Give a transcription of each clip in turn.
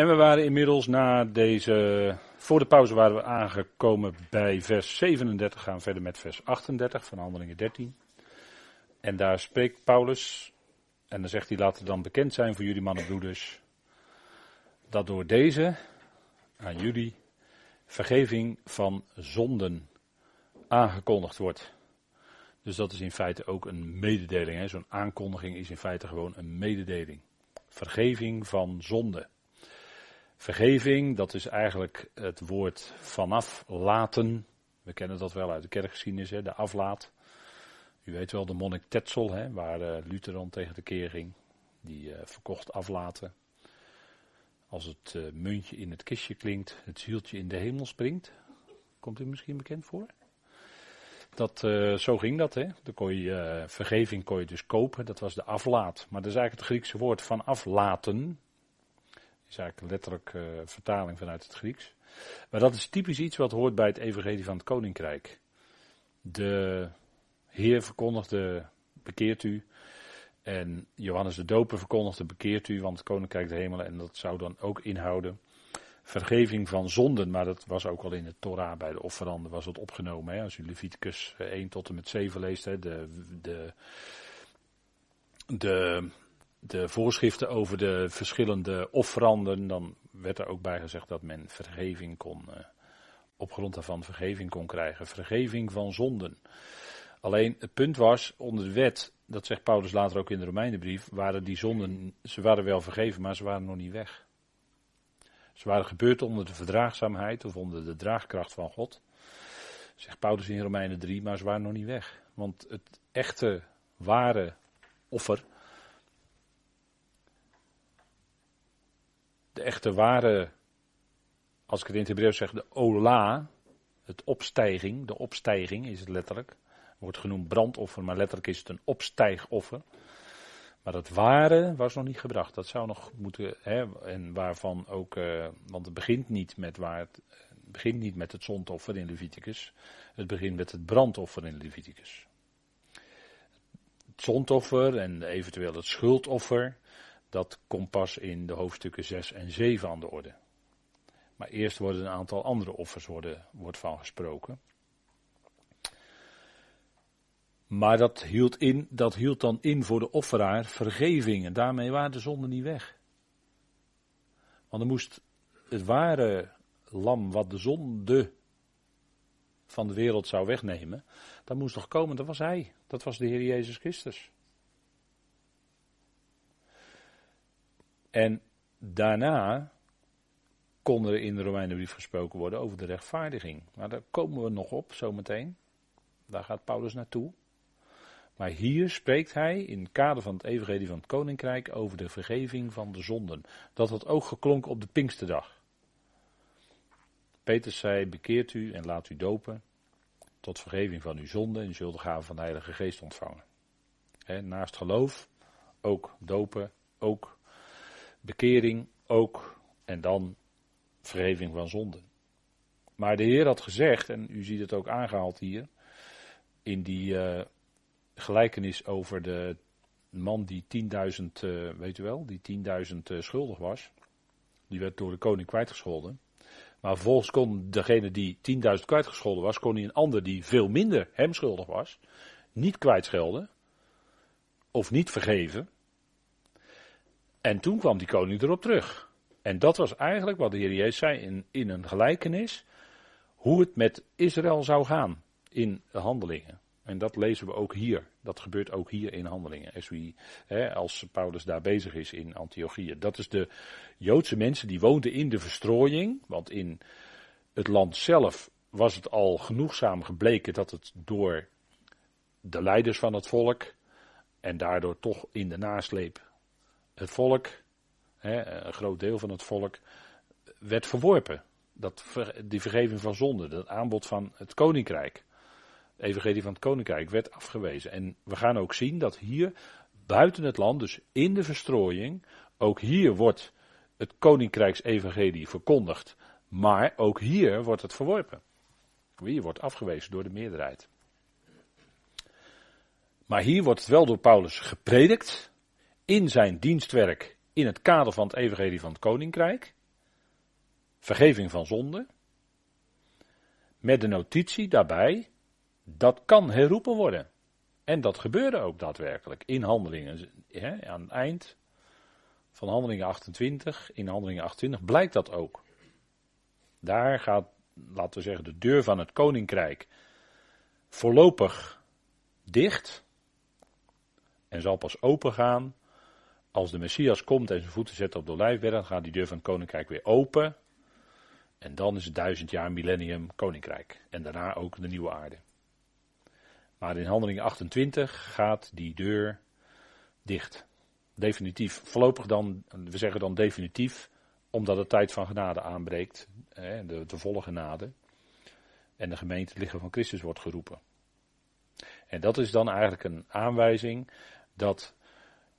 En we waren inmiddels na deze. Voor de pauze waren we aangekomen bij vers 37. Gaan verder met vers 38 van Handelingen 13. En daar spreekt Paulus. En dan zegt hij: Laat het dan bekend zijn voor jullie mannenbroeders. Dat door deze aan jullie vergeving van zonden aangekondigd wordt. Dus dat is in feite ook een mededeling. Zo'n aankondiging is in feite gewoon een mededeling. Vergeving van zonde. Vergeving, dat is eigenlijk het woord vanaf laten. We kennen dat wel uit de kerkgeschiedenis, hè, de aflaat. U weet wel de monnik Tetzel, hè, waar uh, tegen de keer ging. Die uh, verkocht aflaten. Als het uh, muntje in het kistje klinkt, het zieltje in de hemel springt. Komt u misschien bekend voor? Dat, zo ging dat, hè. Dan kon je, vergeving kon je dus kopen, dat was de aflaat. Maar dat is eigenlijk het Griekse woord van aflaten. Dat is eigenlijk letterlijk uh, vertaling vanuit het Grieks. Maar dat is typisch iets wat hoort bij het evangelie van het koninkrijk. De Heer verkondigde, bekeert u. En Johannes de Doper verkondigde, bekeert u, want het koninkrijk de hemelen. En dat zou dan ook inhouden vergeving van zonden, maar dat was ook al in de Torah bij de offeranden was het opgenomen. Hè? Als u Leviticus 1 tot en met 7 leest, hè? De, de, de, de voorschriften over de verschillende offeranden, dan werd er ook bij gezegd dat men vergeving kon, uh, op grond daarvan vergeving kon krijgen. Vergeving van zonden. Alleen het punt was, onder de wet, dat zegt Paulus later ook in de Romeinenbrief, waren die zonden, ze waren wel vergeven, maar ze waren nog niet weg. Ze waren gebeurd onder de verdraagzaamheid of onder de draagkracht van God. Zegt Paulus in Romeinen 3, maar ze waren nog niet weg. Want het echte, ware offer. De echte, ware, als ik het in het Hebreeuws zeg, de ola. Het opstijging, de opstijging is het letterlijk. Wordt genoemd brandoffer, maar letterlijk is het een opstijgoffer. Maar het ware was nog niet gebracht. Dat zou nog moeten, hè, en waarvan ook, uh, want het begint niet met waar het, het begint niet met het zondoffer in Leviticus. Het begint met het brandoffer in Leviticus. Het zondoffer en eventueel het schuldoffer, dat komt pas in de hoofdstukken 6 en 7 aan de orde. Maar eerst worden een aantal andere offers worden, wordt van gesproken. Maar dat hield, in, dat hield dan in voor de offeraar vergeving. En daarmee waren de zonden niet weg. Want dan moest het ware lam wat de zonde van de wereld zou wegnemen, dat moest nog komen, dat was hij. Dat was de Heer Jezus Christus. En daarna kon er in de Romeinenbrief gesproken worden over de rechtvaardiging. Maar daar komen we nog op zometeen. Daar gaat Paulus naartoe. Maar hier spreekt hij in het kader van het evangelie van het koninkrijk over de vergeving van de zonden. Dat had ook geklonken op de Pinksterdag. Petrus zei, bekeert u en laat u dopen tot vergeving van uw zonden en u zult de gave van de Heilige Geest ontvangen. naast geloof, ook dopen, ook bekering, ook en dan vergeving van zonden. Maar de Heer had gezegd, en u ziet het ook aangehaald hier, in die uh, gelijkenis over de man die 10.000, uh, weet u wel, die 10.000 uh, schuldig was. Die werd door de koning kwijtgescholden. Maar vervolgens kon degene die 10.000 kwijtgescholden was, kon een ander die veel minder hem schuldig was, niet kwijtschelden. Of niet vergeven. En toen kwam die koning erop terug. En dat was eigenlijk wat de Heer Jezus zei in, in een gelijkenis. Hoe het met Israël zou gaan in de handelingen. En dat lezen we ook hier. Dat gebeurt ook hier in handelingen. Als, hè, als Paulus daar bezig is in Antiochië. Dat is de Joodse mensen die woonden in de verstrooiing. Want in het land zelf was het al genoegzaam gebleken dat het door de leiders van het volk. En daardoor toch in de nasleep het volk. Hè, een groot deel van het volk. werd verworpen. Dat, die vergeving van zonde. Dat aanbod van het koninkrijk evangelie van het koninkrijk werd afgewezen. En we gaan ook zien dat hier buiten het land, dus in de verstrooiing, ook hier wordt het koninkrijksevangelie verkondigd. Maar ook hier wordt het verworpen. Hier wordt afgewezen door de meerderheid. Maar hier wordt het wel door Paulus gepredikt. In zijn dienstwerk. In het kader van het evangelie van het koninkrijk. vergeving van zonde. Met de notitie daarbij, dat kan herroepen worden. En dat gebeurde ook daadwerkelijk in handelingen. Hè, aan het eind van handelingen 28, in handelingen 28 blijkt dat ook. Daar gaat, laten we zeggen, de deur van het koninkrijk voorlopig dicht. En zal pas open gaan als de Messias komt en zijn voeten zet op de olijfberg. Dan gaat die deur van het koninkrijk weer open. En dan is het duizend jaar millennium koninkrijk. En daarna ook de nieuwe aarde. Maar in handeling 28 gaat die deur dicht. Definitief. Voorlopig dan, we zeggen dan definitief, omdat de tijd van genade aanbreekt. De, de volle genade. En de gemeente het lichaam van Christus wordt geroepen. En dat is dan eigenlijk een aanwijzing dat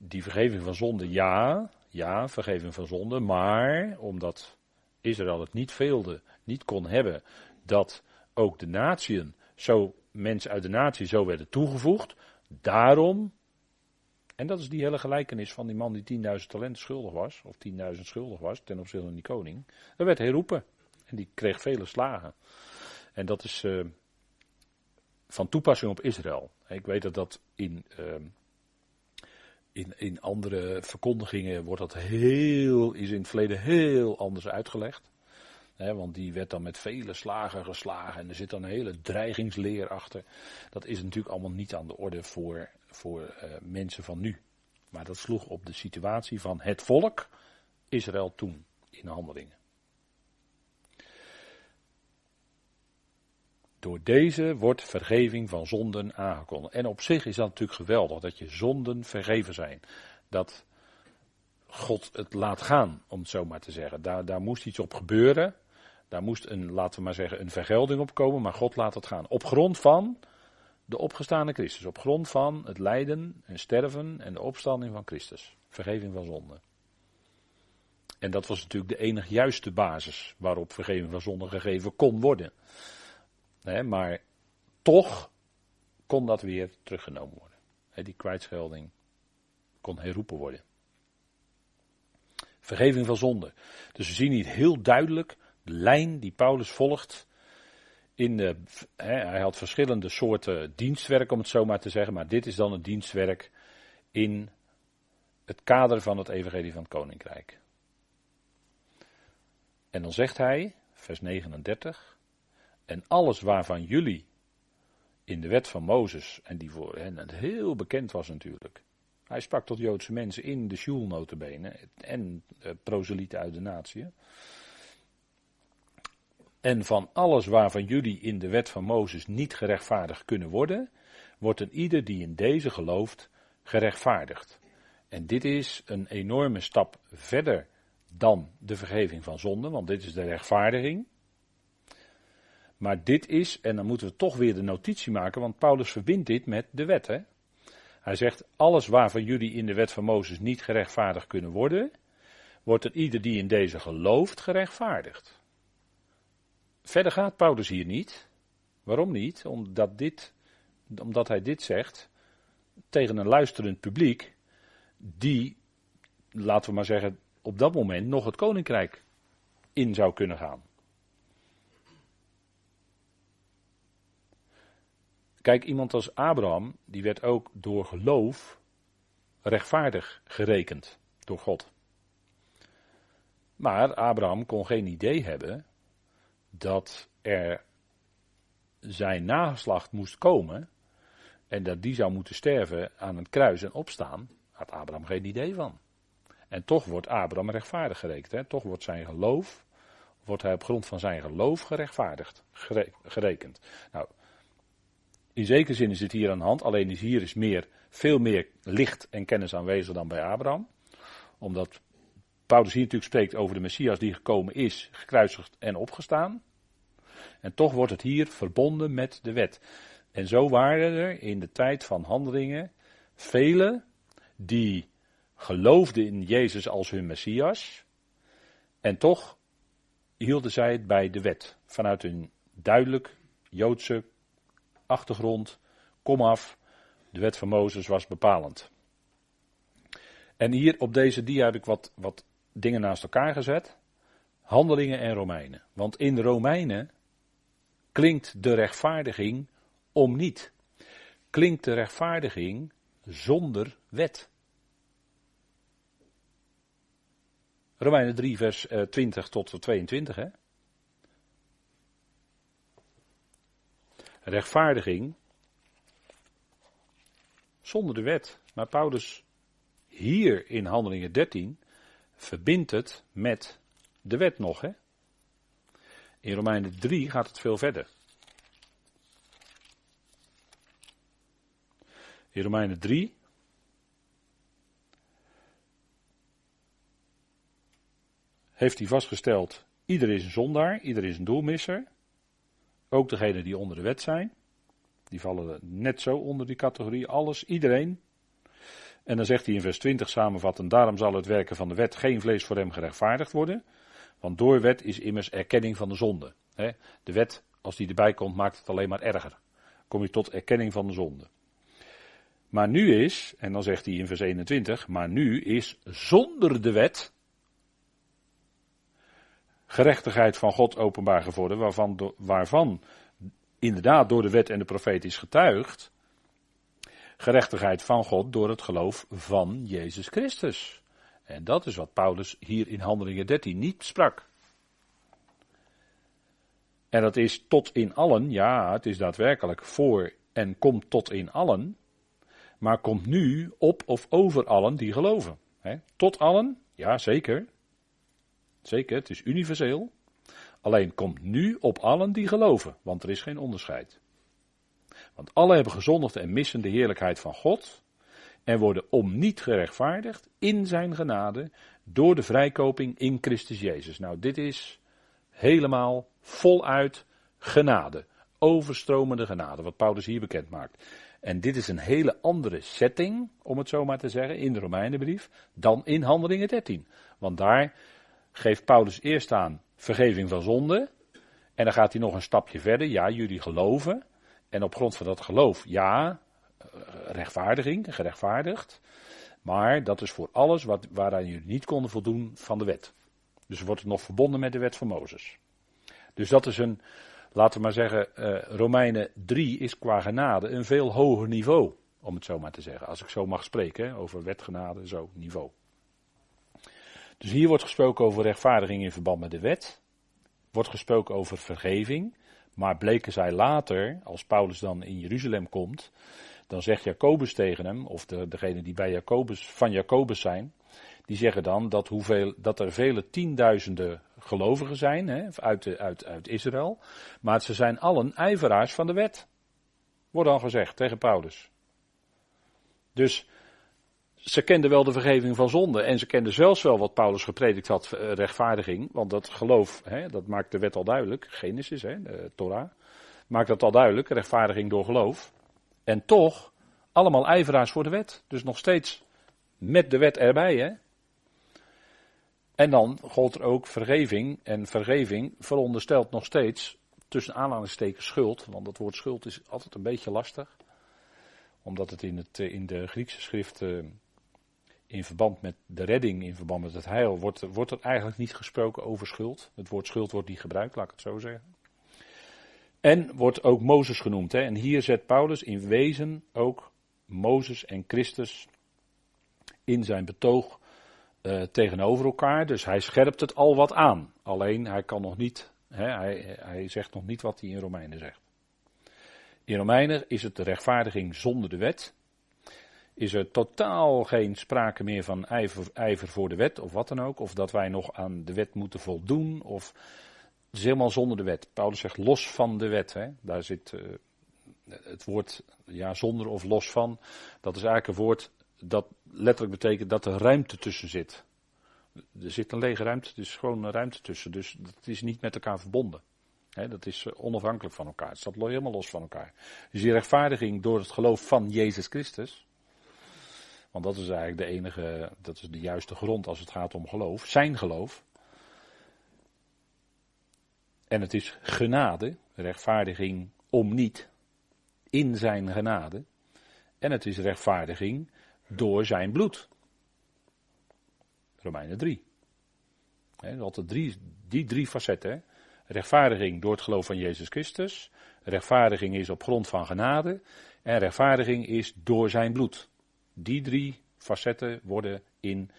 die vergeving van zonde, ja, ja, vergeving van zonde, maar omdat Israël het niet veelde, niet kon hebben, dat ook de natieën zo, mensen uit de natie zo werden toegevoegd, daarom, en dat is die hele gelijkenis van die man die 10.000 talenten schuldig was, of 10.000 schuldig was ten opzichte van die koning, dat werd herroepen. En die kreeg vele slagen. En dat is uh, van toepassing op Israël. Ik weet dat dat in, uh, in, in andere verkondigingen wordt dat heel, is in het verleden heel anders uitgelegd. want die werd dan met vele slagen geslagen en er zit dan een hele dreigingsleer achter. Dat is natuurlijk allemaal niet aan de orde voor, voor uh, mensen van nu. Maar dat sloeg op de situatie van het volk Israël toen in handelingen. Door deze wordt vergeving van zonden aangekondigd. En op zich is dat natuurlijk geweldig dat je zonden vergeven zijn. Dat God het laat gaan, om het zo maar te zeggen. Daar, daar moest iets op gebeuren. Daar moest een, laten we maar zeggen, een vergelding op komen, maar God laat het gaan. Op grond van de opgestane Christus. Op grond van het lijden en sterven en de opstanding van Christus. Vergeving van zonden. En dat was natuurlijk de enig juiste basis waarop vergeving van zonden gegeven kon worden maar toch kon dat weer teruggenomen worden. die kwijtschelding kon herroepen worden. Vergeving van zonde. Dus we zien hier heel duidelijk de lijn die Paulus volgt. In de, hij had verschillende soorten dienstwerk, om het zo maar te zeggen. Maar dit is dan het dienstwerk in het kader van het Evangelie van het Koninkrijk. En dan zegt hij, vers 39. En alles waarvan jullie in de wet van Mozes, en die voor hen heel bekend was natuurlijk. Hij sprak tot Joodse mensen in de Sjoel en uh, proselieten uit de natie. En van alles waarvan jullie in de wet van Mozes niet gerechtvaardigd kunnen worden, wordt een ieder die in deze gelooft gerechtvaardigd. En dit is een enorme stap verder dan de vergeving van zonde, want dit is de rechtvaardiging. Maar dit is, en dan moeten we toch weer de notitie maken, want Paulus verbindt dit met de wet. Hè? Hij zegt, alles waarvan jullie in de wet van Mozes niet gerechtvaardigd kunnen worden, wordt er ieder die in deze gelooft gerechtvaardigd. Verder gaat Paulus hier niet. Waarom niet? Omdat, dit, omdat hij dit zegt tegen een luisterend publiek, die, laten we maar zeggen, op dat moment nog het koninkrijk in zou kunnen gaan. Kijk, iemand als Abraham, die werd ook door geloof rechtvaardig gerekend door God. Maar Abraham kon geen idee hebben dat er zijn nageslacht moest komen en dat die zou moeten sterven aan het kruis en opstaan, had Abraham geen idee van. En toch wordt Abraham rechtvaardig gerekend. Hè? Toch wordt zijn geloof, wordt hij op grond van zijn geloof gerechtvaardigd, gerekend. Nou, in zekere zin is het hier aan de hand, alleen is hier is meer, veel meer licht en kennis aanwezig dan bij Abraham. Omdat Paulus hier natuurlijk spreekt over de Messias die gekomen is, gekruisigd en opgestaan. En toch wordt het hier verbonden met de wet. En zo waren er in de tijd van handelingen velen die geloofden in Jezus als hun Messias. En toch hielden zij het bij de wet. Vanuit hun duidelijk Joodse achtergrond, kom af. De wet van Mozes was bepalend. En hier op deze dia heb ik wat, wat dingen naast elkaar gezet. Handelingen en Romeinen. Want in Romeinen klinkt de rechtvaardiging om niet. Klinkt de rechtvaardiging zonder wet. Romeinen 3, vers 20 eh, tot 22. Hè? Rechtvaardiging zonder de wet. Maar Paulus hier in Handelingen 13 verbindt het met de wet nog. Hè? In Romeinen 3 gaat het veel verder. In Romeinen 3 heeft hij vastgesteld, ieder is een zondaar, ieder is een doelmisser. Ook degenen die onder de wet zijn. Die vallen net zo onder die categorie. Alles, iedereen. En dan zegt hij in vers 20 samenvattend: Daarom zal het werken van de wet geen vlees voor hem gerechtvaardigd worden. Want door wet is immers erkenning van de zonde. De wet, als die erbij komt, maakt het alleen maar erger. Kom je tot erkenning van de zonde. Maar nu is, en dan zegt hij in vers 21, maar nu is zonder de wet gerechtigheid van God openbaar geworden, waarvan, waarvan inderdaad door de wet en de profeet is getuigd, gerechtigheid van God door het geloof van Jezus Christus. En dat is wat Paulus hier in Handelingen 13 niet sprak. En dat is tot in allen, ja, het is daadwerkelijk voor en komt tot in allen, maar komt nu op of over allen die geloven. Tot allen, ja zeker. Zeker, het is universeel. Alleen komt nu op allen die geloven, want er is geen onderscheid. Want alle hebben gezondigd en missen de heerlijkheid van God en worden om niet gerechtvaardigd in zijn genade door de vrijkoping in Christus Jezus. Nou, dit is helemaal voluit genade, overstromende genade, wat Paulus hier bekend maakt. En dit is een hele andere setting, om het zo maar te zeggen, in de Romeinenbrief, dan in Handelingen 13. Want daar geeft Paulus eerst aan vergeving van zonde. En dan gaat hij nog een stapje verder. Ja, jullie geloven. En op grond van dat geloof, ja, eh, rechtvaardiging, gerechtvaardigd. Maar dat is voor alles wat, waaraan jullie niet konden voldoen van de wet. Dus wordt het nog verbonden met de wet van Mozes. Dus dat is een, laten we maar zeggen, uh, Romeinen 3 is qua genade een veel hoger niveau. Om het zo maar te zeggen. Als ik zo mag spreken, over wetgenade, zo niveau. Dus hier wordt gesproken over rechtvaardiging in verband met de wet. Wordt gesproken over vergeving. Maar bleken zij later, als Paulus dan in Jeruzalem komt, dan zegt Jacobus tegen hem, of de, degene die bij Jacobus, van Jacobus zijn, die zeggen dan dat, hoeveel, dat er vele tienduizenden gelovigen zijn hè, uit, de, uit, uit Israël, maar ze zijn allen ijveraars van de wet. Wordt dan gezegd tegen Paulus. Dus ze kenden wel de vergeving van zonde en ze kenden zelfs wel wat Paulus gepredikt had, eh, rechtvaardiging. Want dat geloof, hè, dat maakt de wet al duidelijk, Genesis, hè, de Torah, maakt dat al duidelijk, rechtvaardiging door geloof. En toch, allemaal ijveraars voor de wet. Dus nog steeds met de wet erbij. Hè. En dan gold er ook vergeving. En vergeving veronderstelt nog steeds, tussen aanhalingstekens schuld, want dat woord schuld is altijd een beetje lastig omdat het in, het, eh, in de Griekse schrift eh, in verband met de redding, in verband met het heil, wordt, wordt er eigenlijk niet gesproken over schuld. Het woord schuld wordt niet gebruikt, laat ik het zo zeggen. En wordt ook Mozes genoemd. Hè? En hier zet Paulus in wezen ook Mozes en Christus in zijn betoog uh, tegenover elkaar. Dus hij scherpt het al wat aan. Alleen hij kan nog niet, hè, hij, hij zegt nog niet wat hij in Romeinen zegt. In Romeinen is het de rechtvaardiging zonder de wet is er totaal geen sprake meer van ijver, ijver, voor de wet of wat dan ook. Of dat wij nog aan de wet moeten voldoen. Of het is helemaal zonder de wet. Paulus zegt los van de wet. Hè. Daar zit uh, het woord ja, zonder of los van. Dat is eigenlijk een woord dat letterlijk betekent dat er ruimte tussen zit. Er zit een lege ruimte, er is gewoon een ruimte tussen. Dus dat is niet met elkaar verbonden. dat is eh, onafhankelijk van elkaar. Het staat helemaal los van elkaar. Dus die rechtvaardiging door het geloof van Jezus Christus want dat is eigenlijk de enige, dat is de juiste grond als het gaat om geloof. Zijn geloof. En het is genade, rechtvaardiging om niet. In zijn genade. En het is rechtvaardiging door zijn bloed. Romeinen 3. He, altijd drie, die drie facetten. Rechtvaardiging door het geloof van Jezus Christus. Rechtvaardiging is op grond van genade. En rechtvaardiging is door zijn bloed. Die drie facetten worden in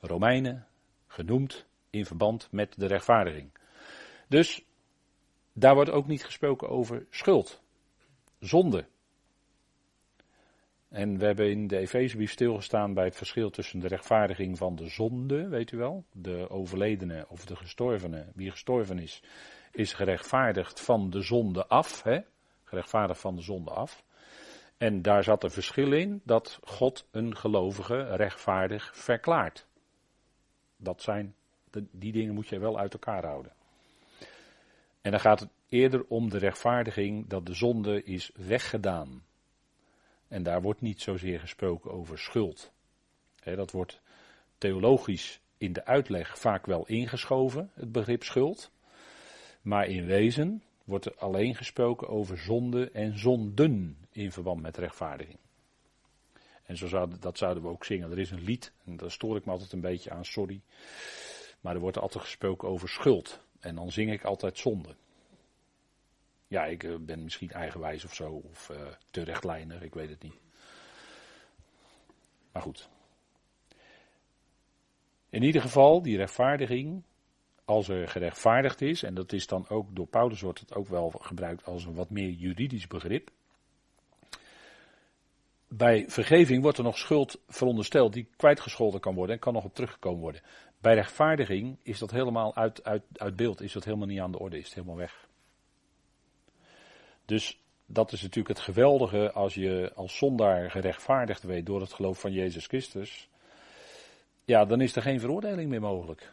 Romeinen genoemd in verband met de rechtvaardiging. Dus daar wordt ook niet gesproken over schuld, zonde. En we hebben in de Efezebrief stilgestaan bij het verschil tussen de rechtvaardiging van de zonde, weet u wel, de overledene of de gestorvene, wie gestorven is, is gerechtvaardigd van de zonde af, hè? gerechtvaardigd van de zonde af. En daar zat een verschil in dat God een gelovige rechtvaardig verklaart. Dat zijn, die dingen moet je wel uit elkaar houden. En dan gaat het eerder om de rechtvaardiging dat de zonde is weggedaan. En daar wordt niet zozeer gesproken over schuld. dat wordt theologisch in de uitleg vaak wel ingeschoven, het begrip schuld. Maar in wezen wordt er alleen gesproken over zonde en zonden in verband met rechtvaardiging. En zo zouden, dat zouden we ook zingen. Er is een lied, en daar stoor ik me altijd een beetje aan, sorry. Maar er wordt altijd gesproken over schuld. En dan zing ik altijd zonde. Ja, ik eh, ben misschien eigenwijs of zo, of uh, te rechtlijnig, ik weet het niet. Maar goed. In ieder geval, die rechtvaardiging, als er gerechtvaardigd is, en dat is dan ook door Paulus wordt het ook wel gebruikt als een wat meer juridisch begrip. Bij vergeving wordt er nog schuld verondersteld die kwijtgescholden kan worden en kan nog op teruggekomen worden. Bij rechtvaardiging is dat helemaal uit, uit, uit beeld, is dat helemaal niet aan de orde, is het helemaal weg. Dus dat is natuurlijk het geweldige als je als zondaar gerechtvaardigd weet door het geloof van Jezus Christus. Ja, dan is er geen veroordeling meer mogelijk.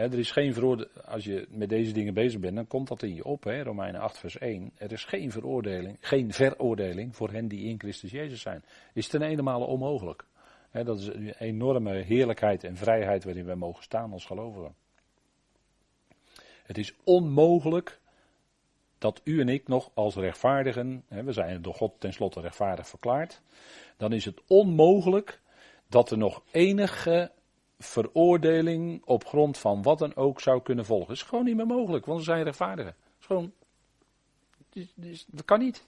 Er is geen veroordeling, als je met deze dingen bezig bent, dan komt dat in je op, Romeinen 8 vers 1. Er is geen veroordeling, geen veroordeling voor hen die in Christus Jezus zijn. Is ten ene onmogelijk. dat is een enorme heerlijkheid en vrijheid waarin wij mogen staan als gelovigen. Het is onmogelijk dat u en ik nog als rechtvaardigen, we zijn door God tenslotte rechtvaardig verklaard, dan is het onmogelijk dat er nog enige veroordeling op grond van wat dan ook zou kunnen volgen. Dat is gewoon niet meer mogelijk, want we zijn rechtvaardigen. Dat is gewoon, dat kan niet.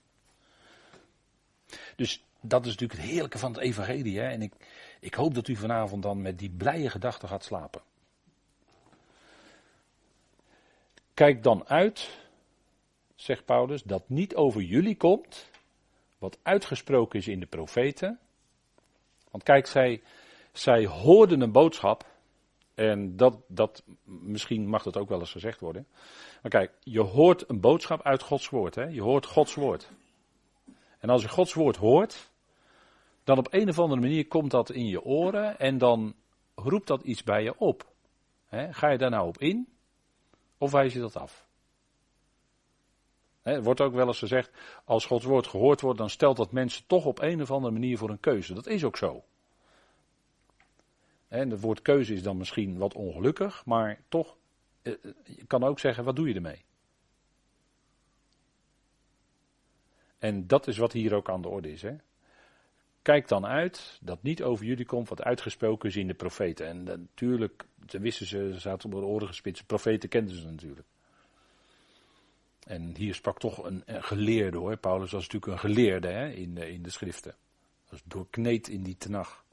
Dus dat is natuurlijk het heerlijke van het evangelie. Hè? En ik, ik hoop dat u vanavond dan met die blije gedachten gaat slapen. Kijk dan uit zegt Paulus, dat niet over jullie komt, wat uitgesproken is in de profeten. Want kijk, zij, zij hoorden een boodschap, en dat, dat, misschien mag dat ook wel eens gezegd worden. Maar kijk, je hoort een boodschap uit Gods woord, hè? je hoort Gods woord. En als je Gods woord hoort, dan op een of andere manier komt dat in je oren en dan roept dat iets bij je op. Ga je daar nou op in? Of wijs je dat af? Er wordt ook wel eens gezegd, als Gods woord gehoord wordt, dan stelt dat mensen toch op een of andere manier voor een keuze. Dat is ook zo. En het woord keuze is dan misschien wat ongelukkig, maar toch, eh, eh, je kan ook zeggen, wat doe je ermee? En dat is wat hier ook aan de orde is. Hè? Kijk dan uit dat niet over jullie komt wat uitgesproken is in de profeten. En natuurlijk, ze wisten ze, zaten op de oren gespitst. Profeten kenden ze natuurlijk. En hier sprak toch een, geleerde hoor. Paulus was natuurlijk een geleerde hè, in, in de schriften. Dat was doorkneed in die tenag.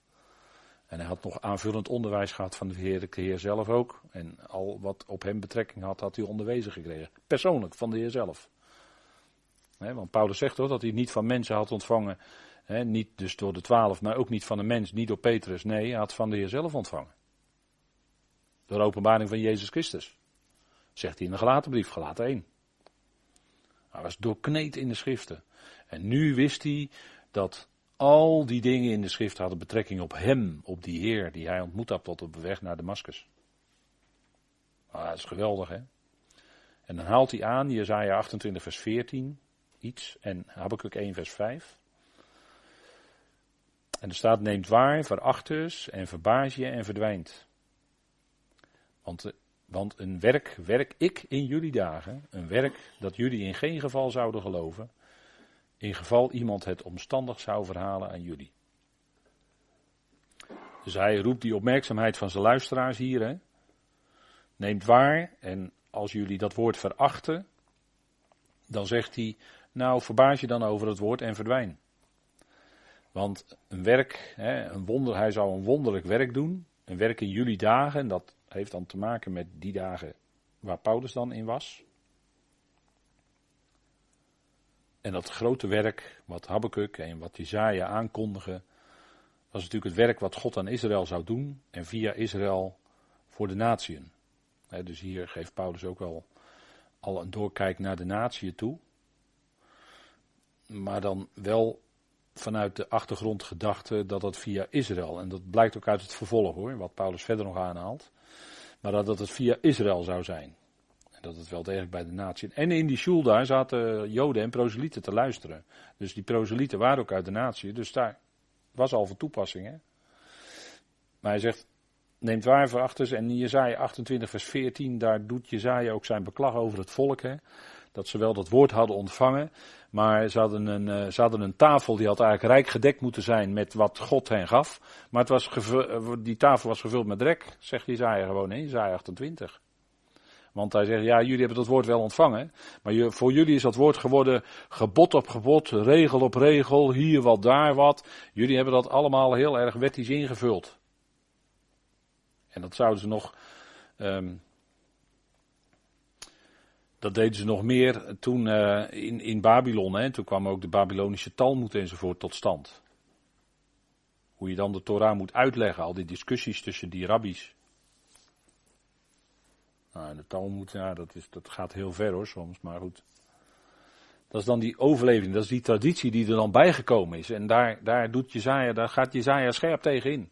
En hij had nog aanvullend onderwijs gehad van de Heer, de Heer zelf ook. En al wat op hem betrekking had, had hij onderwezen gekregen. Persoonlijk, van de Heer zelf. want Paulus zegt toch dat hij niet van mensen had ontvangen. niet dus door de twaalf, maar ook niet van een mens, niet door Petrus. Nee, hij had van de Heer zelf ontvangen. Door de openbaring van Jezus Christus. Zegt hij in de gelaten brief, gelaten 1. Hij was doorkneed in de schriften. En nu wist hij dat al die dingen in de schrift hadden betrekking op hem, op die Heer die hij ontmoet had tot op de weg naar Damascus. Ah, dat is geweldig, hè? En dan haalt hij aan, Jezaja 28 vers 14, iets, en Habakkuk 1 vers 5. En er staat, neemt waar, veracht dus, en verbaas je en verdwijnt. Want de want een werk werk ik in jullie dagen, een werk dat jullie in geen geval zouden geloven, in geval iemand het omstandig zou verhalen aan jullie. Dus hij roept die opmerkzaamheid van zijn luisteraars hier. Hè? Neemt waar, en als jullie dat woord verachten, dan zegt hij, nou verbaas je dan over het woord en verdwijn. Want een werk, een wonder, hij zou een wonderlijk werk doen, een werk in jullie dagen, en dat heeft dan te maken met die dagen waar Paulus dan in was. En dat grote werk, wat Habakkuk en wat Jezaja aankondigen, was natuurlijk het werk wat God aan Israël zou doen en via Israël voor de natieën. dus hier geeft Paulus ook wel al een doorkijk naar de natie toe. Maar dan wel vanuit de achtergrondgedachte dat het via Israël, en dat blijkt ook uit het vervolg hoor, wat Paulus verder nog aanhaalt, maar dat, dat het via Israël zou zijn. Dat het wel degelijk bij de natie. En in die shul daar zaten Joden en proselieten te luisteren. Dus die proselieten waren ook uit de natie, dus daar was al van toepassing. Hè? Maar hij zegt, neemt waar verachters. En in Jezaja 28 vers 14, daar doet Jezaja ook zijn beklag over het volk. Hè? Dat ze wel dat woord hadden ontvangen, maar ze hadden, een, hadden een tafel die had eigenlijk rijk gedekt moeten zijn met wat God hen gaf. Maar het was eh, die tafel was gevuld met drek, zegt Jezaja gewoon in Jezaja 28. Want hij zegt, ja, jullie hebben dat woord wel ontvangen, maar voor jullie is dat woord geworden gebod op gebod, regel op regel, hier wat, daar wat. Jullie hebben dat allemaal heel erg wettisch ingevuld. En dat zouden ze nog, um, dat deden ze nog meer toen uh, in, in Babylon. Hè. Toen kwam ook de Babylonische Talmud enzovoort tot stand. Hoe je dan de Torah moet uitleggen, al die discussies tussen die rabbies. Nou, de Talmud, ja, dat, is, dat gaat heel ver hoor soms, maar goed. Dat is dan die overleving, dat is die traditie die er dan bijgekomen is. En daar, daar, doet Jezaja, daar gaat Jezaja scherp tegen in.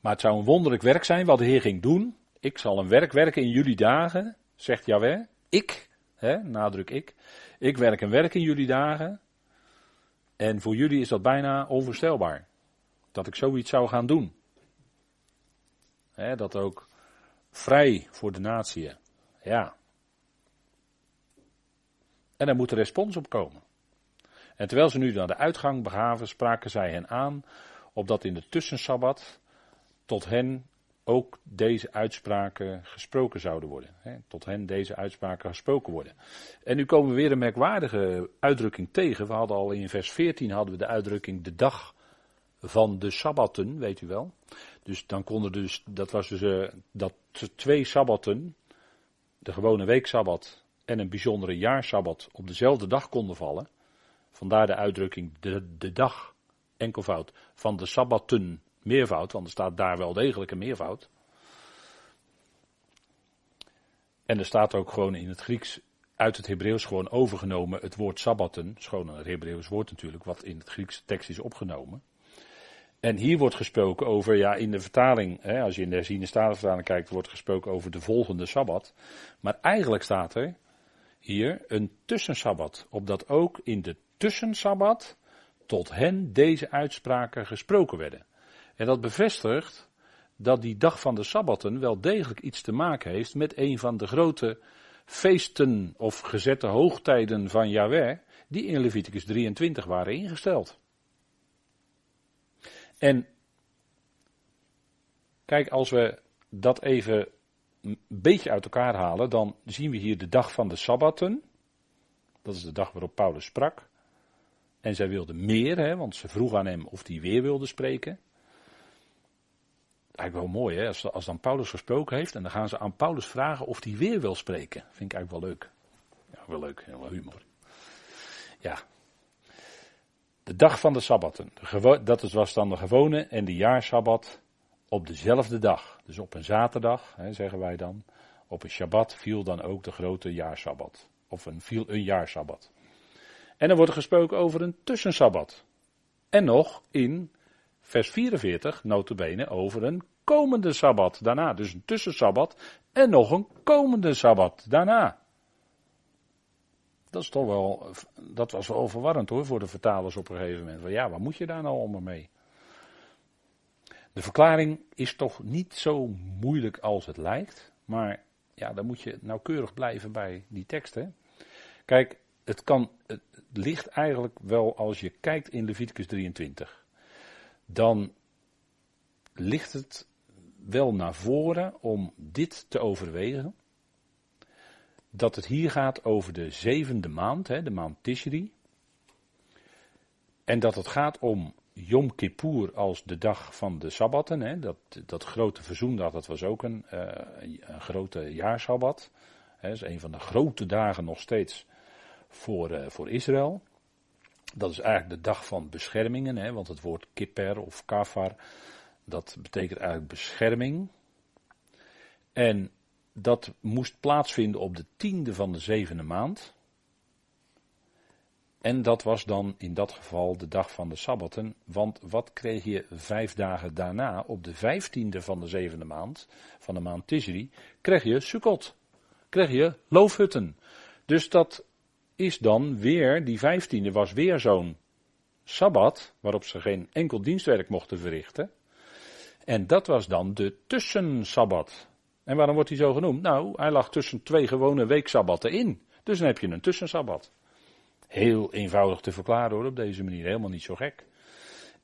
Maar het zou een wonderlijk werk zijn wat de Heer ging doen. Ik zal een werk werken in jullie dagen, zegt Jaweh. Ik, hè, nadruk ik. Ik werk een werk in jullie dagen. En voor jullie is dat bijna onvoorstelbaar. Dat ik zoiets zou gaan doen. Dat ook vrij voor de natie. Ja. En daar moet een respons op komen. En terwijl ze nu naar de uitgang begaven, spraken zij hen aan, opdat in de tussensabbat tot hen ook deze uitspraken gesproken zouden worden. Hè, tot hen deze uitspraken gesproken worden. En nu komen we weer een merkwaardige uitdrukking tegen. We hadden al in vers 14 hadden we de uitdrukking de dag van de sabbatten, weet u wel. Dus dan konden dus, dat was dus uh, dat twee sabbatten, de gewone weeksabbat en een bijzondere jaarsabbat op dezelfde dag konden vallen. Vandaar de uitdrukking de, de dag, enkelvoud, van de sabbatten meervoud, want er staat daar wel degelijk een meervoud. En er staat ook gewoon in het Grieks uit het Hebreeuws gewoon overgenomen het woord sabbaten. Schoon een Hebreeuws woord natuurlijk, wat in het Griekse tekst is opgenomen. En hier wordt gesproken over, ja, in de vertaling, hè, als je in de herziene statenvertaling kijkt, wordt gesproken over de volgende sabbat. Maar eigenlijk staat er hier een tussensabbat, opdat ook in de tussensabbat tot hen deze uitspraken gesproken werden. En dat bevestigt dat die dag van de Sabbatten wel degelijk iets te maken heeft met een van de grote feesten of gezette hoogtijden van Yahweh, die in Leviticus 23 waren ingesteld. En kijk, als we dat even een beetje uit elkaar halen, dan zien we hier de dag van de Sabbatten. Dat is de dag waarop Paulus sprak. En zij wilde meer, hè, want ze vroeg aan hem of hij weer wilde spreken eigenlijk wel mooi, hè? Als, als dan Paulus gesproken heeft en dan gaan ze aan Paulus vragen of hij weer wil spreken. Vind ik eigenlijk wel leuk. Ja, wel leuk, heel wel humor. Ja. De dag van de Sabbatten. Dat was dan de gewone en de jaarsabbat op dezelfde dag. Dus op een zaterdag, hè, zeggen wij dan. Op een Shabbat viel dan ook de grote jaarsabbat. Of een, viel een jaarsabbat. En dan wordt er gesproken over een tussensabbat. En nog in vers 44, notabene, over een komende Sabbat daarna. Dus een tussensabbat en nog een komende Sabbat daarna. Dat is toch wel, dat was wel verwarrend hoor voor de vertalers op een gegeven moment. Van ja, waar moet je daar nou allemaal mee? De verklaring is toch niet zo moeilijk als het lijkt, maar ja, dan moet je nauwkeurig blijven bij die teksten. Kijk, het kan, het ligt eigenlijk wel als je kijkt in Leviticus 23. dan ligt het wel naar voren om dit te overwegen. Dat het hier gaat over de zevende maand, hè, de maand Tishri. En dat het gaat om Yom Kippur als de dag van de Sabbatten. Hè, dat, dat grote verzoendag, dat was ook een, uh, een grote jaarsabbat. Dat is een van de grote dagen nog steeds voor, uh, voor Israël. Dat is eigenlijk de dag van beschermingen, hè, want het woord kipper of kafar, dat betekent eigenlijk bescherming. En dat moest plaatsvinden op de tiende van de zevende maand. En dat was dan in dat geval de dag van de Sabbaten. Want wat kreeg je vijf dagen daarna, op de vijftiende van de zevende maand, van de maand Tishri, kreeg je Sukkot. Kreeg je loofhutten. Dus dat is dan weer, die vijftiende was weer zo'n Sabbat, waarop ze geen enkel dienstwerk mochten verrichten. En dat was dan de tussensabbat. En waarom wordt hij zo genoemd? Nou, hij lag tussen twee gewone weeksabbatten in. Dus dan heb je een tussensabbat. Heel eenvoudig te verklaren hoor, op deze manier. Helemaal niet zo gek.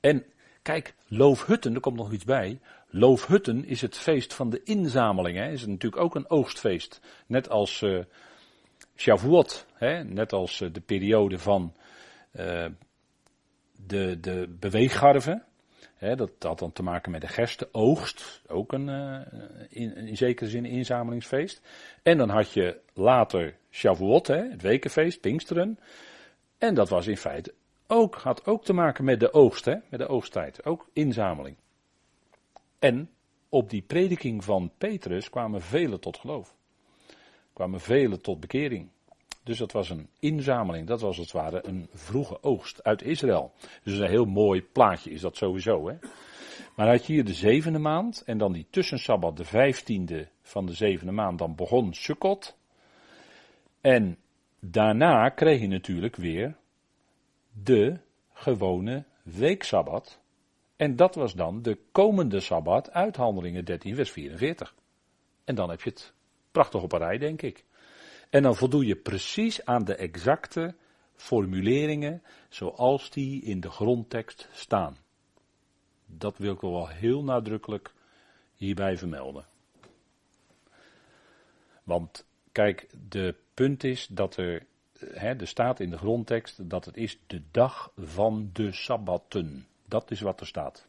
En kijk, Loofhutten, er komt nog iets bij. Loofhutten is het feest van de inzameling. Hè. Is natuurlijk ook een oogstfeest. Net als uh, Shavuot. Hè. Net als uh, de periode van uh, de, de beweeggarven. Dat had dan te maken met de gerstenoogst. Ook een, in, in zekere zin een inzamelingsfeest. En dan had je later Shavuot, het wekenfeest, Pinksteren. En dat was in feite ook, had ook te maken met de oogst, met de oogsttijd. Ook inzameling. En op die prediking van Petrus kwamen velen tot geloof. Kwamen velen tot bekering. Dus dat was een inzameling, dat was als het ware een vroege oogst uit Israël. Dus een heel mooi plaatje is dat sowieso. Hè? Maar had je hier de zevende maand en dan die tussensabbat, de vijftiende van de zevende maand, dan begon Sukkot. En daarna kreeg je natuurlijk weer de gewone weeksabbat. En dat was dan de komende sabbat uit Handelingen 13 vers 44. En dan heb je het prachtig op een rij, denk ik. En dan voldoe je precies aan de exacte formuleringen zoals die in de grondtekst staan. Dat wil ik wel heel nadrukkelijk hierbij vermelden. Want kijk, de punt is dat er, hè, er staat in de grondtekst dat het is de dag van de sabbatten. Dat is wat er staat.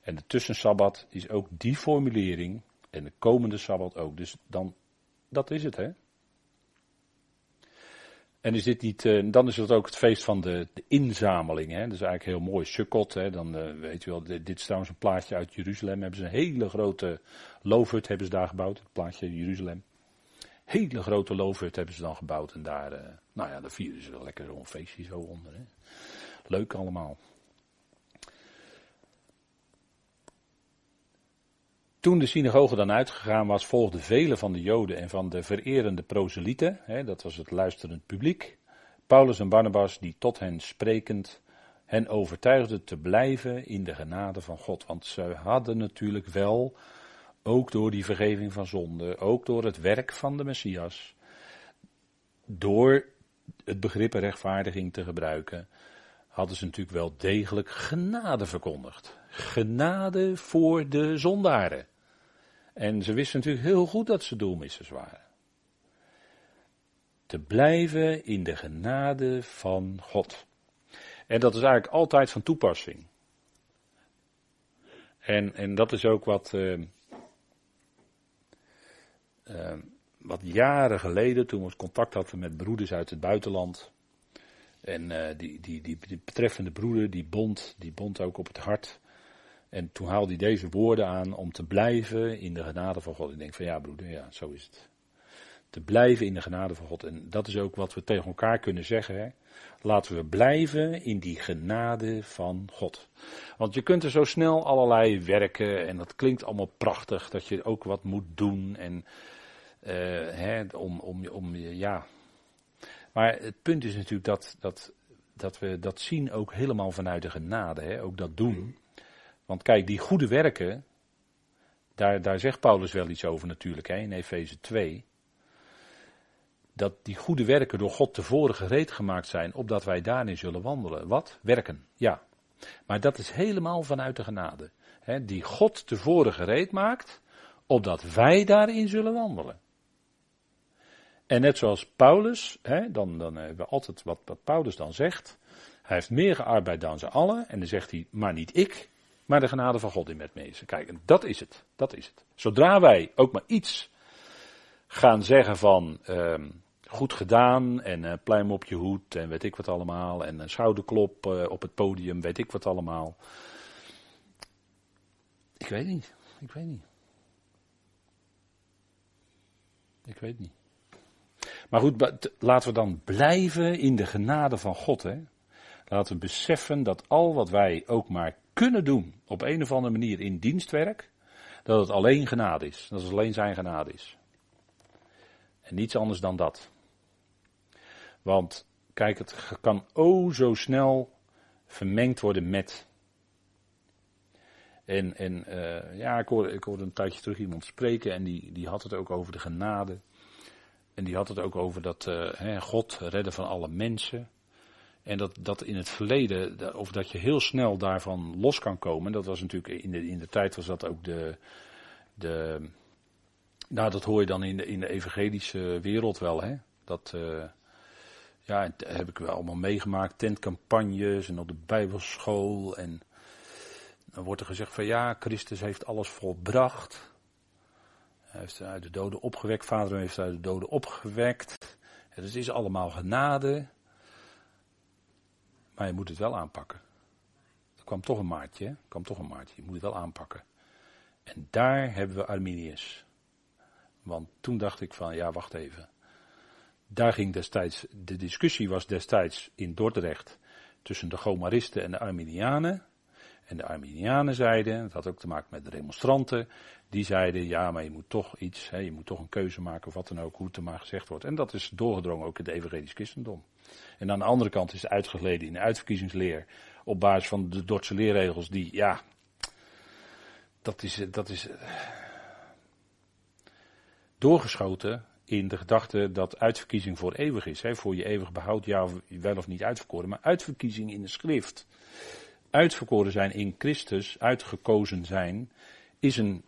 En de tussensabbat is ook die formulering en de komende sabbat ook. Dus dan, dat is het hè. En is dit niet, uh, dan is het ook het feest van de, de inzameling. Hè? Dat is eigenlijk heel mooi. Sukkot, hè? dan uh, weet je wel, dit, is trouwens een plaatje uit Jeruzalem. Hebben ze een hele grote loofhut hebben ze daar gebouwd. Het plaatje Jeruzalem. Hele grote loofhut hebben ze dan gebouwd. En daar, uh, nou ja, daar vieren ze wel lekker zo'n feestje zo onder. Hè? Leuk allemaal. Toen de synagoge dan uitgegaan was, volgden velen van de Joden en van de vererende proselieten, hè, dat was het luisterend publiek, Paulus en Barnabas, die tot hen sprekend hen overtuigden te blijven in de genade van God. Want ze hadden natuurlijk wel, ook door die vergeving van zonde, ook door het werk van de Messias, door het begrip rechtvaardiging te gebruiken, hadden ze natuurlijk wel degelijk genade verkondigd. Genade voor de zondaren. En ze wisten natuurlijk heel goed dat ze doelmissers waren. Te blijven in de genade van God. En dat is eigenlijk altijd van toepassing. En, en dat is ook wat, uh, uh, wat jaren geleden, toen we contact hadden met broeders uit het buitenland. En die, die, die, die, betreffende broeder, die bond, die bond ook op het hart. En toen haalde hij deze woorden aan om te blijven in de genade van God. Ik denk van ja broeder, ja, zo is het. Te blijven in de genade van God. En dat is ook wat we tegen elkaar kunnen zeggen. Hè? Laten we blijven in die genade van God. Want je kunt er zo snel allerlei werken en dat klinkt allemaal prachtig. Dat je ook wat moet doen en uh, hè, om, om, om, ja. Maar het punt is natuurlijk dat, dat, dat we dat zien ook helemaal vanuit de genade. Hè? Ook dat doen. Want kijk, die goede werken, daar, daar zegt Paulus wel iets over natuurlijk hè, in Efeze 2. Dat die goede werken door God tevoren gereed gemaakt zijn, opdat wij daarin zullen wandelen. Wat? Werken, ja. Maar dat is helemaal vanuit de genade. Hè, die God tevoren gereed maakt, opdat wij daarin zullen wandelen. En net zoals Paulus, hè, dan, dan hebben we altijd wat, wat Paulus dan zegt. Hij heeft meer gearbeid dan ze allen. En dan zegt hij, maar niet ik, maar de genade van God in met me is. Kijk, dat is het. Dat is het. Zodra wij ook maar iets gaan zeggen van uh, goed gedaan en uh, pluim op je hoed en weet ik wat allemaal. En een schouderklop uh, op het podium, weet ik wat allemaal. Ik weet niet. Ik weet niet. Ik weet niet. Maar goed, laten we dan blijven in de genade van God. Hè? Laten we beseffen dat al wat wij ook maar kunnen doen, op een of andere manier in dienstwerk, dat het alleen genade is. Dat het alleen zijn genade is. En niets anders dan dat. Want, kijk, het kan o zo snel vermengd worden met. En, en uh, ja, ik hoorde, ik hoorde een tijdje terug iemand spreken en die, die had het ook over de genade. En die had het ook over dat uh, God redden van alle mensen. En dat, dat in het verleden, of dat je heel snel daarvan los kan komen. Dat was natuurlijk in de, in de tijd was dat ook de, de. Nou, dat hoor je dan in de, in de evangelische wereld wel, hè? Dat. Uh, ja, heb ik wel allemaal meegemaakt. Tentcampagnes en op de Bijbelschool. En dan wordt er gezegd van ja, Christus heeft alles volbracht. Hij heeft uit de doden opgewekt. Vader heeft uit de doden opgewekt. Het is allemaal genade. Maar je moet het wel aanpakken. Er kwam toch een maatje, kwam toch een maatje. Je moet het wel aanpakken. En daar hebben we Arminius. Want toen dacht ik van, ja, wacht even. Daar ging destijds, de discussie was destijds in Dordrecht tussen de Gomaristen en de Arminianen. En de Arminianen zeiden, dat had ook te maken met de demonstranten, die zeiden, ja, maar je moet toch iets, hè, je moet toch een keuze maken of wat dan ook, hoe het er maar gezegd wordt. En dat is doorgedrongen ook in de evangelisch christendom. En aan de andere kant is het uitgegleden in de uitverkiezingsleer op basis van de Dordtse leerregels die, ja, dat is, dat is doorgeschoten in de gedachte dat uitverkiezing voor eeuwig is. Hè, voor je eeuwig behoud, ja, wel of niet uitverkoren. Maar uitverkiezing in de schrift, uitverkoren zijn in Christus, uitgekozen zijn, is, een,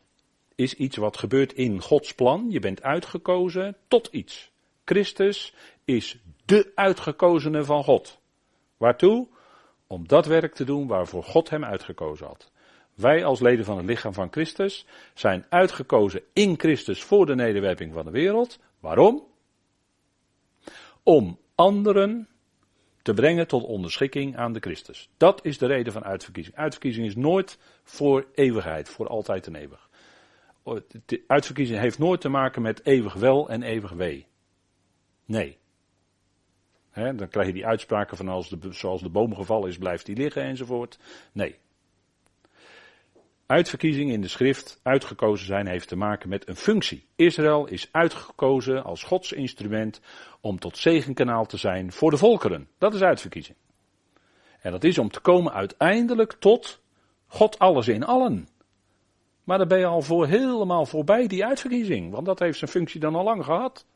is iets wat gebeurt in Gods plan. Je bent uitgekozen tot iets. Christus is de uitgekozene van God. Waartoe? Om dat werk te doen waarvoor God hem uitgekozen had. Wij als leden van het lichaam van Christus zijn uitgekozen in Christus voor de nederwerping van de wereld. Waarom? Om anderen te brengen tot onderschikking aan de Christus. Dat is de reden van uitverkiezing. Uitverkiezing is nooit voor eeuwigheid, voor altijd en eeuwig. De uitverkiezing heeft nooit te maken met eeuwig wel en eeuwig wee. Nee dan krijg je die uitspraken van als de, zoals de boom gevallen is, blijft die liggen enzovoort. Nee. Uitverkiezing in de schrift, uitgekozen zijn, heeft te maken met een functie. Israël is uitgekozen als Gods instrument om tot zegenkanaal te zijn voor de volkeren. Dat is uitverkiezing. En dat is om te komen uiteindelijk tot God alles in allen. Maar dan ben je al voor helemaal voorbij die uitverkiezing, want dat heeft zijn functie dan al lang gehad.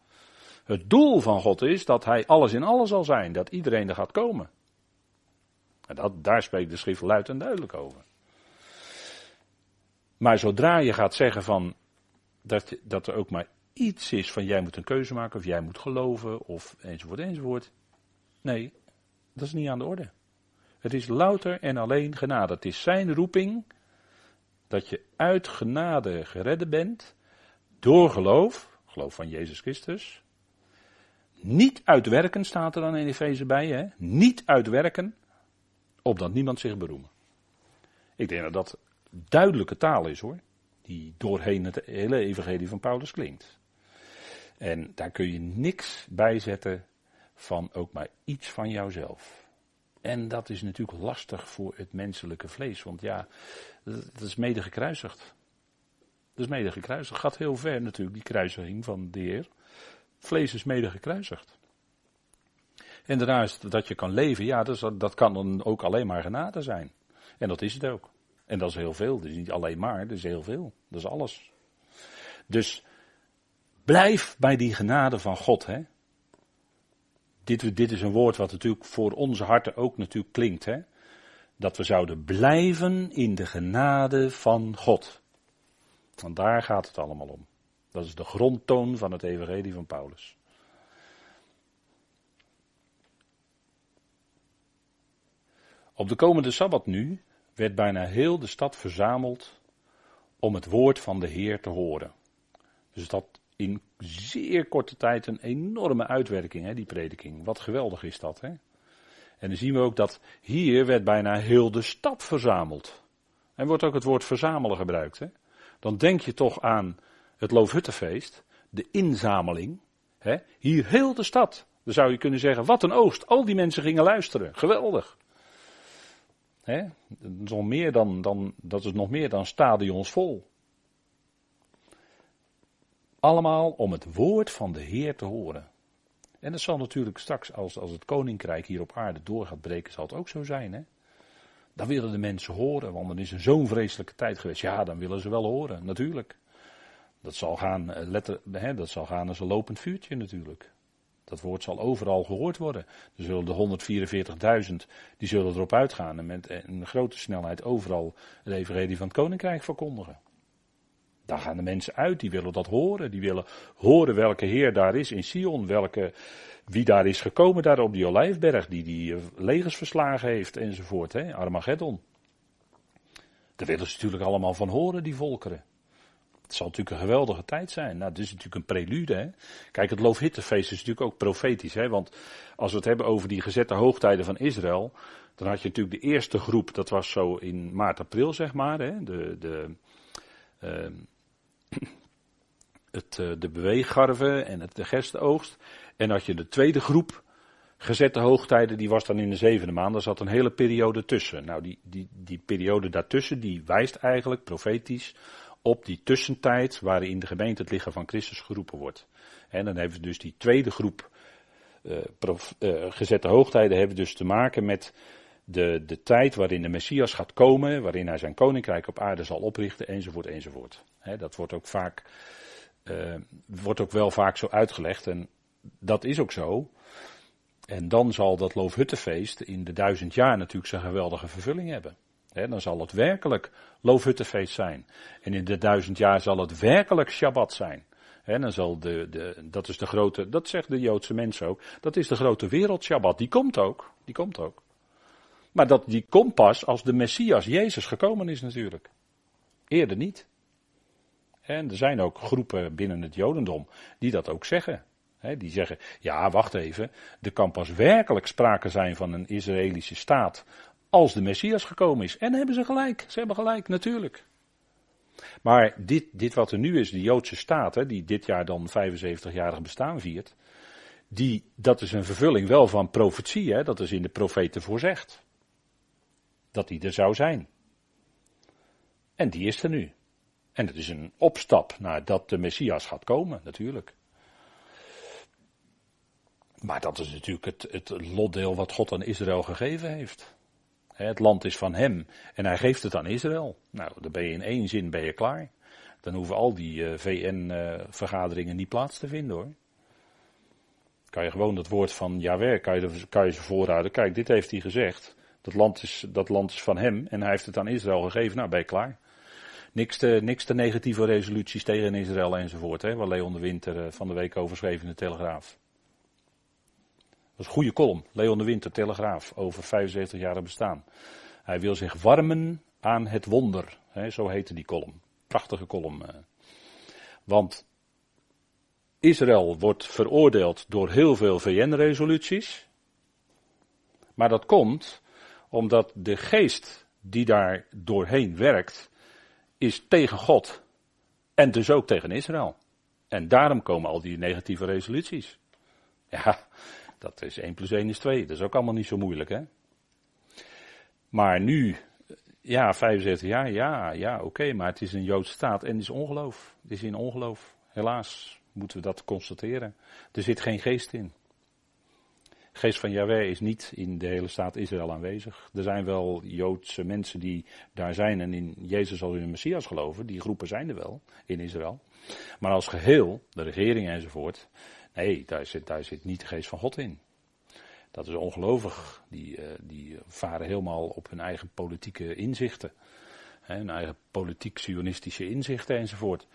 Het doel van God is dat hij alles in alles zal zijn, dat iedereen er gaat komen. En dat, daar spreekt de schrift luid en duidelijk over. Maar zodra je gaat zeggen van dat, dat er ook maar iets is van jij moet een keuze maken of jij moet geloven of enzovoort enzovoort. Nee, dat is niet aan de orde. Het is louter en alleen genade. Het is zijn roeping dat je uit genade geredden bent door geloof, geloof van Jezus Christus, niet uitwerken staat er dan in Efeze bij, hè? Niet uitwerken, opdat niemand zich beroemen. Ik denk dat dat duidelijke taal is hoor, die doorheen het hele evangelie van Paulus klinkt. En daar kun je niks bij zetten van ook maar iets van jouzelf. En dat is natuurlijk lastig voor het menselijke vlees, want ja, dat is mede gekruisigd. Dat is mede gekruisigd. Gaat heel ver natuurlijk, die kruisiging van de Heer. Vlees is mede gekruisigd. En daarna is dat je kan leven, ja, dat, dat kan dan ook alleen maar genade zijn. En dat is het ook. En dat is heel veel. Is niet alleen maar, dat is heel veel. Dat is alles. Dus blijf bij die genade van God. Hè? Dit, dit is een woord wat natuurlijk voor onze harten ook natuurlijk klinkt. Hè? dat we zouden blijven in de genade van God. Want daar gaat het allemaal om. Dat is de grondtoon van het evangelie van Paulus. Op de komende Sabbat nu werd bijna heel de stad verzameld om het woord van de Heer te horen. Dus dat in zeer korte tijd een enorme uitwerking, hè, die prediking. Wat geweldig is dat, hè? En dan zien we ook dat hier werd bijna heel de stad verzameld. En wordt ook het woord verzamelen gebruikt, hè? Dan denk je toch aan het Loofhuttenfeest, de inzameling. Hè? Hier heel de stad. Dan zou je kunnen zeggen, wat een oost. Al die mensen gingen luisteren. Geweldig. Hè? Dat, is nog meer dan, dan, dat is nog meer dan stadions vol. Allemaal om het woord van de Heer te horen. En dat zal natuurlijk straks, als, als het koninkrijk hier op aarde door gaat breken, zal het ook zo zijn. Hè? Dan willen de mensen horen, want dan is er zo'n vreselijke tijd geweest. Ja, dan willen ze wel horen, natuurlijk. Dat zal gaan, eh, letter, hè, dat zal gaan als een lopend vuurtje natuurlijk. Dat woord zal overal gehoord worden. Er zullen de 144.000, die zullen erop uitgaan en met een grote snelheid overal het evangelie van het koninkrijk verkondigen. Daar gaan de mensen uit, die willen dat horen. Die willen horen welke Heer daar is in Sion, welke, wie daar is gekomen daar op die Olijfberg, die die eh, legers verslagen heeft enzovoort, hè? Armageddon. Daar willen ze natuurlijk allemaal van horen, die volkeren. Het zal natuurlijk een geweldige tijd zijn. Nou, dit is natuurlijk een prelude. Hè? Kijk, het Loofhittenfeest is natuurlijk ook profetisch. Hè? Want als we het hebben over die gezette hoogtijden van Israël. Dan had je natuurlijk de eerste groep, dat was zo in maart, april zeg maar. Hè? De, de, uh, het, uh, de beweeggarve en het, de gerstenoogst. En had je de tweede groep, gezette hoogtijden, die was dan in de zevende maand. Daar zat een hele periode tussen. Nou, die, die, die periode daartussen, die wijst eigenlijk profetisch op die tussentijd waarin de gemeente het lichaam van Christus geroepen wordt. En dan hebben we dus die tweede groep prof, uh, gezette hoogtijden hebben dus te maken met de, de tijd waarin de Messias gaat komen, waarin hij zijn koninkrijk op aarde zal oprichten, enzovoort, enzovoort. Dat wordt ook vaak, uh, wordt ook wel vaak zo uitgelegd en dat is ook zo. En dan zal dat Loofhuttenfeest in de duizend jaar natuurlijk zijn geweldige vervulling hebben dan zal het werkelijk loofhuttenfeest zijn. En in de duizend jaar zal het werkelijk Shabbat zijn. dan zal de, de, dat is de grote, dat zegt de Joodse mensen ook, dat is de grote wereldshabbat. Die komt ook, die komt ook. Maar dat, die komt pas als de Messias, Jezus, gekomen is natuurlijk. Eerder niet. En er zijn ook groepen binnen het Jodendom die dat ook zeggen. die zeggen, ja, wacht even, er kan pas werkelijk sprake zijn van een Israëlische staat als de Messias gekomen is. En hebben ze gelijk. Ze hebben gelijk, natuurlijk. Maar dit, dit wat er nu is, de Joodse staat, hè, die dit jaar dan 75-jarig bestaan viert, die, dat is een vervulling wel van profetie, hè, dat is in de profeten voorzegd. Dat die er zou zijn. En die is er nu. En het is een opstap naar dat de Messias gaat komen, natuurlijk. Maar dat is natuurlijk het, het lotdeel wat God aan Israël gegeven heeft. Het land is van hem en hij geeft het aan Israël. Nou, dan ben je in één zin ben je klaar. Dan hoeven al die eh, VN-vergaderingen niet plaats te vinden hoor. Kan je gewoon het woord van Yahweh, kan je, kan je ze voorhouden. Kijk, dit heeft hij gezegd. Dat land, is, dat land is van hem en hij heeft het aan Israël gegeven. Nou, ben je klaar. Niks te, niks te negatieve resoluties tegen Israël enzovoort. Hè, waar Leon de Winter uh, van de week over schreef in de Telegraaf. Dat is een goede column. Leon de Winter, Telegraaf, over 75 jaar bestaan. Hij wil zich warmen aan het wonder. Hè, zo heette die column. Prachtige column. Eh. Want Israël wordt veroordeeld door heel veel VN-resoluties. Maar dat komt omdat de geest die daar doorheen werkt, is tegen God. En dus ook tegen Israël. En daarom komen al die negatieve resoluties. Ja, dat is 1 plus 1 is 2. Dat is ook allemaal niet zo moeilijk, hè? Maar nu, ja, 75 jaar, ja, ja, oké, maar het is een Joodse staat en het is ongeloof. Het is in ongeloof. Helaas moeten we dat constateren. Er zit geen geest in. De geest van Yahweh is niet in de hele staat Israël aanwezig. Er zijn wel Joodse mensen die daar zijn en in Jezus als in de Messias geloven. Die groepen zijn er wel in Israël. Maar als geheel, de regering enzovoort, Nee, daar zit, daar zit niet de geest van God in. Dat is ongelovig. Die, uh, die varen helemaal op hun eigen politieke inzichten. Hun eigen politiek-sionistische inzichten enzovoort.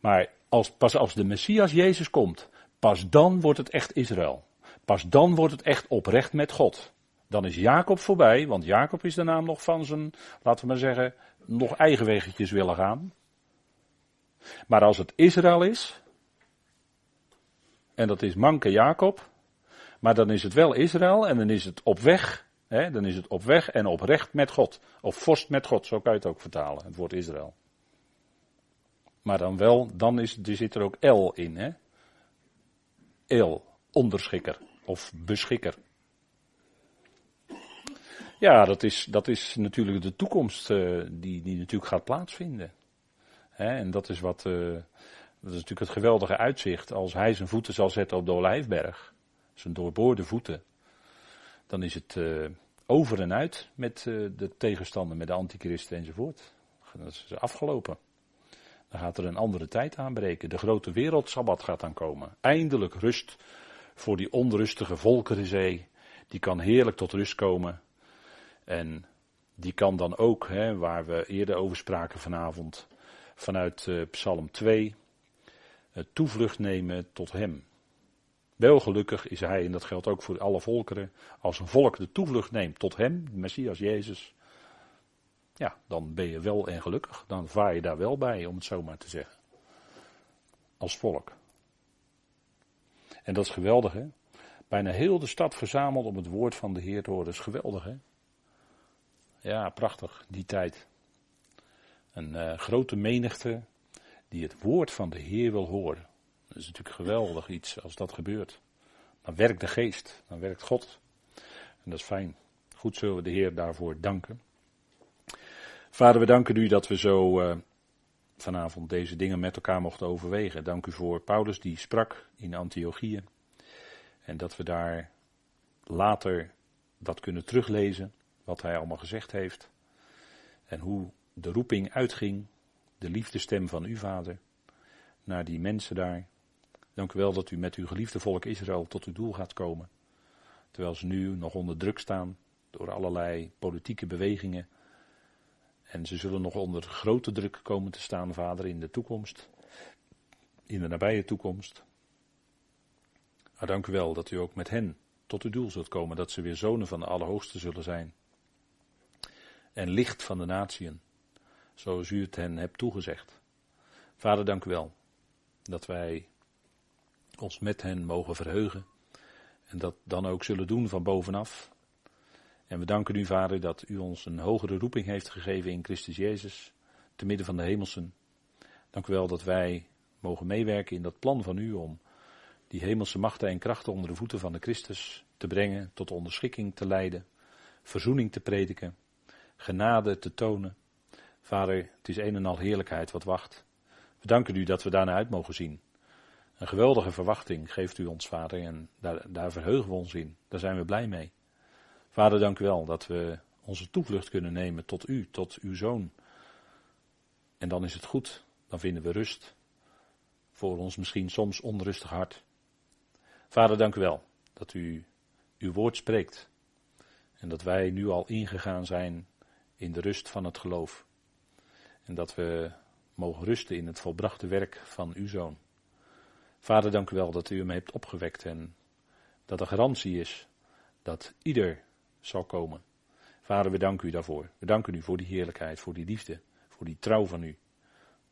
Maar als, pas als de Messias Jezus komt, pas dan wordt het echt Israël. Pas dan wordt het echt oprecht met God. Dan is Jacob voorbij, want Jacob is de naam nog van zijn, laten we maar zeggen, nog eigen weggetjes willen gaan. Maar als het Israël is, en dat is manke Jacob, maar dan is het wel Israël en dan is het op weg, hè, dan is het op weg en oprecht met God. Of vorst met God, zo kan je het ook vertalen, het woord Israël. Maar dan wel, dan is, er zit er ook El in, hè. El, onderschikker of beschikker. Ja, dat is, dat is natuurlijk de toekomst uh, die, die natuurlijk gaat plaatsvinden. en dat is wat, uh, dat is natuurlijk het geweldige uitzicht. Als hij zijn voeten zal zetten op de Olijfberg, zijn doorboorde voeten, dan is het uh, over en uit met de tegenstander, met de antichristen enzovoort. Dat is afgelopen. Dan gaat er een andere tijd aanbreken. De grote wereldsabbat gaat dan komen. Eindelijk rust voor die onrustige volkerenzee. Die kan heerlijk tot rust komen. En die kan dan ook, hè, waar we eerder over spraken vanavond, vanuit uh, Psalm 2, uh, toevlucht nemen tot Hem. Wel gelukkig is Hij, en dat geldt ook voor alle volkeren, als een volk de toevlucht neemt tot Hem, de Messias Jezus, ja, dan ben je wel en gelukkig. Dan vaar je daar wel bij, om het zo maar te zeggen. Als volk. En dat is geweldig, hè? Bijna heel de stad verzameld om het woord van de Heer te horen. Is geweldig, hè? Ja, prachtig, die tijd. Een uh, grote menigte die het woord van de Heer wil horen. Dat is natuurlijk geweldig iets als dat gebeurt. Dan werkt de geest, dan werkt God. En dat is fijn. Goed zullen we de Heer daarvoor danken. Vader, we danken u dat we zo uh, vanavond deze dingen met elkaar mochten overwegen. Dank u voor Paulus die sprak in Antiochië. En dat we daar later dat kunnen teruglezen, wat hij allemaal gezegd heeft. En hoe de roeping uitging, de liefdestem van uw vader, naar die mensen daar. Dank u wel dat u met uw geliefde volk Israël tot uw doel gaat komen. Terwijl ze nu nog onder druk staan door allerlei politieke bewegingen en ze zullen nog onder grote druk komen te staan, vader, in de toekomst. In de nabije toekomst. Maar dank u wel dat u ook met hen tot uw doel zult komen, dat ze weer zonen van de Allerhoogste zullen zijn. En licht van de natieën, zoals u het hen hebt toegezegd. Vader, dank u wel dat wij ons met hen mogen verheugen. En dat dan ook zullen doen van bovenaf, en we danken u, Vader, dat u ons een hogere roeping heeft gegeven in Christus Jezus, te midden van de hemelsen. Dank u wel dat wij mogen meewerken in dat plan van u om die hemelse machten en krachten onder de voeten van de Christus te brengen, tot onderschikking te leiden, verzoening te prediken, genade te tonen. Vader, het is een en al heerlijkheid wat wacht. We danken u dat we daarna uit mogen zien. Een geweldige verwachting geeft u ons, Vader, en daar, daar verheugen we ons in. Daar zijn we blij mee. Vader, dank u wel dat we onze toevlucht kunnen nemen tot u, tot uw zoon. En dan is het goed, dan vinden we rust voor ons misschien soms onrustig hart. Vader, dank u wel dat u uw woord spreekt en dat wij nu al ingegaan zijn in de rust van het geloof. En dat we mogen rusten in het volbrachte werk van uw zoon. Vader, dank u wel dat u hem hebt opgewekt en dat er garantie is dat ieder zal komen. Vader, we danken u daarvoor. We danken u voor die heerlijkheid, voor die liefde, voor die trouw van u.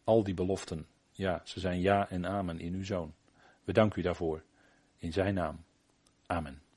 Al die beloften, ja, ze zijn ja en amen in uw zoon. We danken u daarvoor. In zijn naam. Amen.